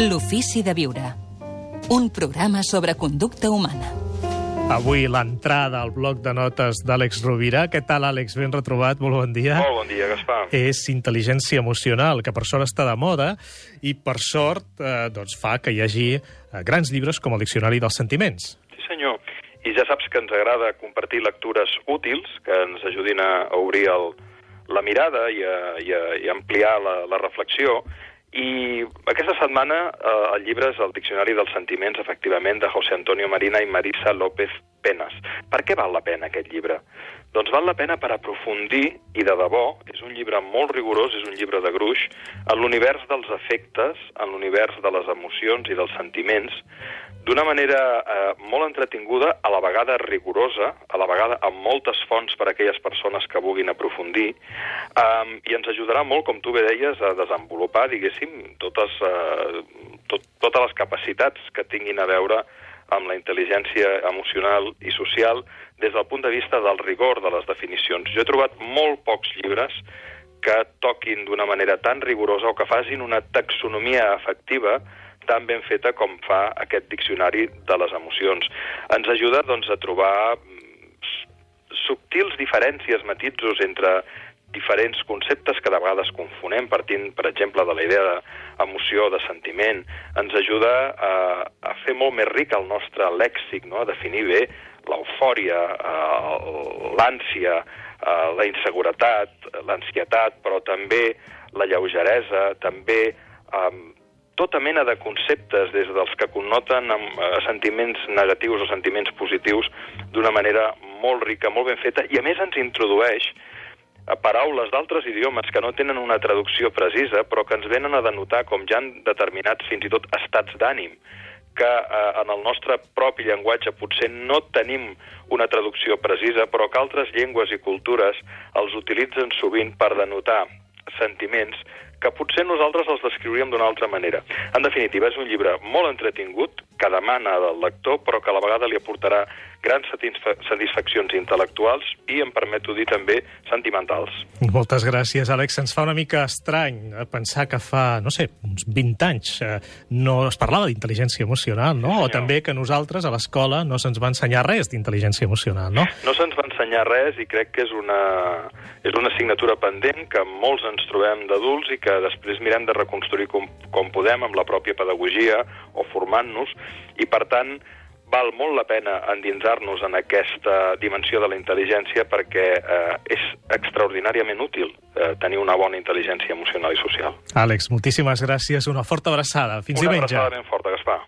L'ofici de viure. Un programa sobre conducta humana. Avui l'entrada al bloc de notes d'Àlex Rovira. Què tal, Àlex? Ben retrobat, molt bon dia. Molt bon dia, Gaspar. És intel·ligència emocional, que per sort està de moda i per sort eh, doncs fa que hi hagi eh, grans llibres com el Diccionari dels Sentiments. Sí, senyor. I ja saps que ens agrada compartir lectures útils que ens ajudin a, a obrir el, la mirada i a, i a, i a ampliar la, la reflexió. I aquesta setmana eh, el llibre és el Diccionari dels Sentiments, efectivament, de José Antonio Marina i Marisa López Penas. Per què val la pena aquest llibre? Doncs val la pena per aprofundir, i de debò, és un llibre molt rigorós, és un llibre de gruix, en l'univers dels efectes, en l'univers de les emocions i dels sentiments, d'una manera eh, molt entretinguda, a la vegada rigorosa, a la vegada amb moltes fonts per a aquelles persones que vulguin aprofundir, eh, i ens ajudarà molt, com tu bé deies, a desenvolupar, diguéssim, totes, eh, tot, totes les capacitats que tinguin a veure la intel·ligència emocional i social des del punt de vista del rigor de les definicions. Jo he trobat molt pocs llibres que toquin d'una manera tan rigorosa o que facin una taxonomia efectiva tan ben feta com fa aquest diccionari de les emocions. Ens ajuda doncs, a trobar subtils diferències, matisos entre diferents conceptes que de vegades confonem, partint, per exemple, de la idea d'emoció, de sentiment, ens ajuda a, a fer molt més ric el nostre lèxic, no? a definir bé l'eufòria, l'ànsia, la inseguretat, l'ansietat, però també la lleugeresa, també eh, tota mena de conceptes, des dels que connoten amb eh, sentiments negatius o sentiments positius, d'una manera molt rica, molt ben feta, i a més ens introdueix paraules d'altres idiomes que no tenen una traducció precisa, però que ens venen a denotar com ja han determinats fins i tot estats d'ànim, que eh, en el nostre propi llenguatge potser no tenim una traducció precisa, però que altres llengües i cultures els utilitzen sovint per denotar sentiments que potser nosaltres els descriuríem d'una altra manera. En definitiva, és un llibre molt entretingut, que demana del lector, però que a la vegada li aportarà grans satisfa satisfaccions intel·lectuals i, em permeto dir, també sentimentals. Moltes gràcies, Àlex. Ens fa una mica estrany pensar que fa, no sé, uns 20 anys eh, no es parlava d'intel·ligència emocional, no? Sí, o també que nosaltres a l'escola no se'ns va ensenyar res d'intel·ligència emocional, no? No se'ns va ensenyar res i crec que és una, és una assignatura pendent que molts ens trobem d'adults i que després mirem de reconstruir com, com podem amb la pròpia pedagogia o formant-nos i, per tant, val molt la pena endinsar-nos en aquesta dimensió de la intel·ligència perquè eh, és extraordinàriament útil eh, tenir una bona intel·ligència emocional i social. Àlex, moltíssimes gràcies. Una forta abraçada. Fins una diumenge. abraçada ben forta, Gaspar.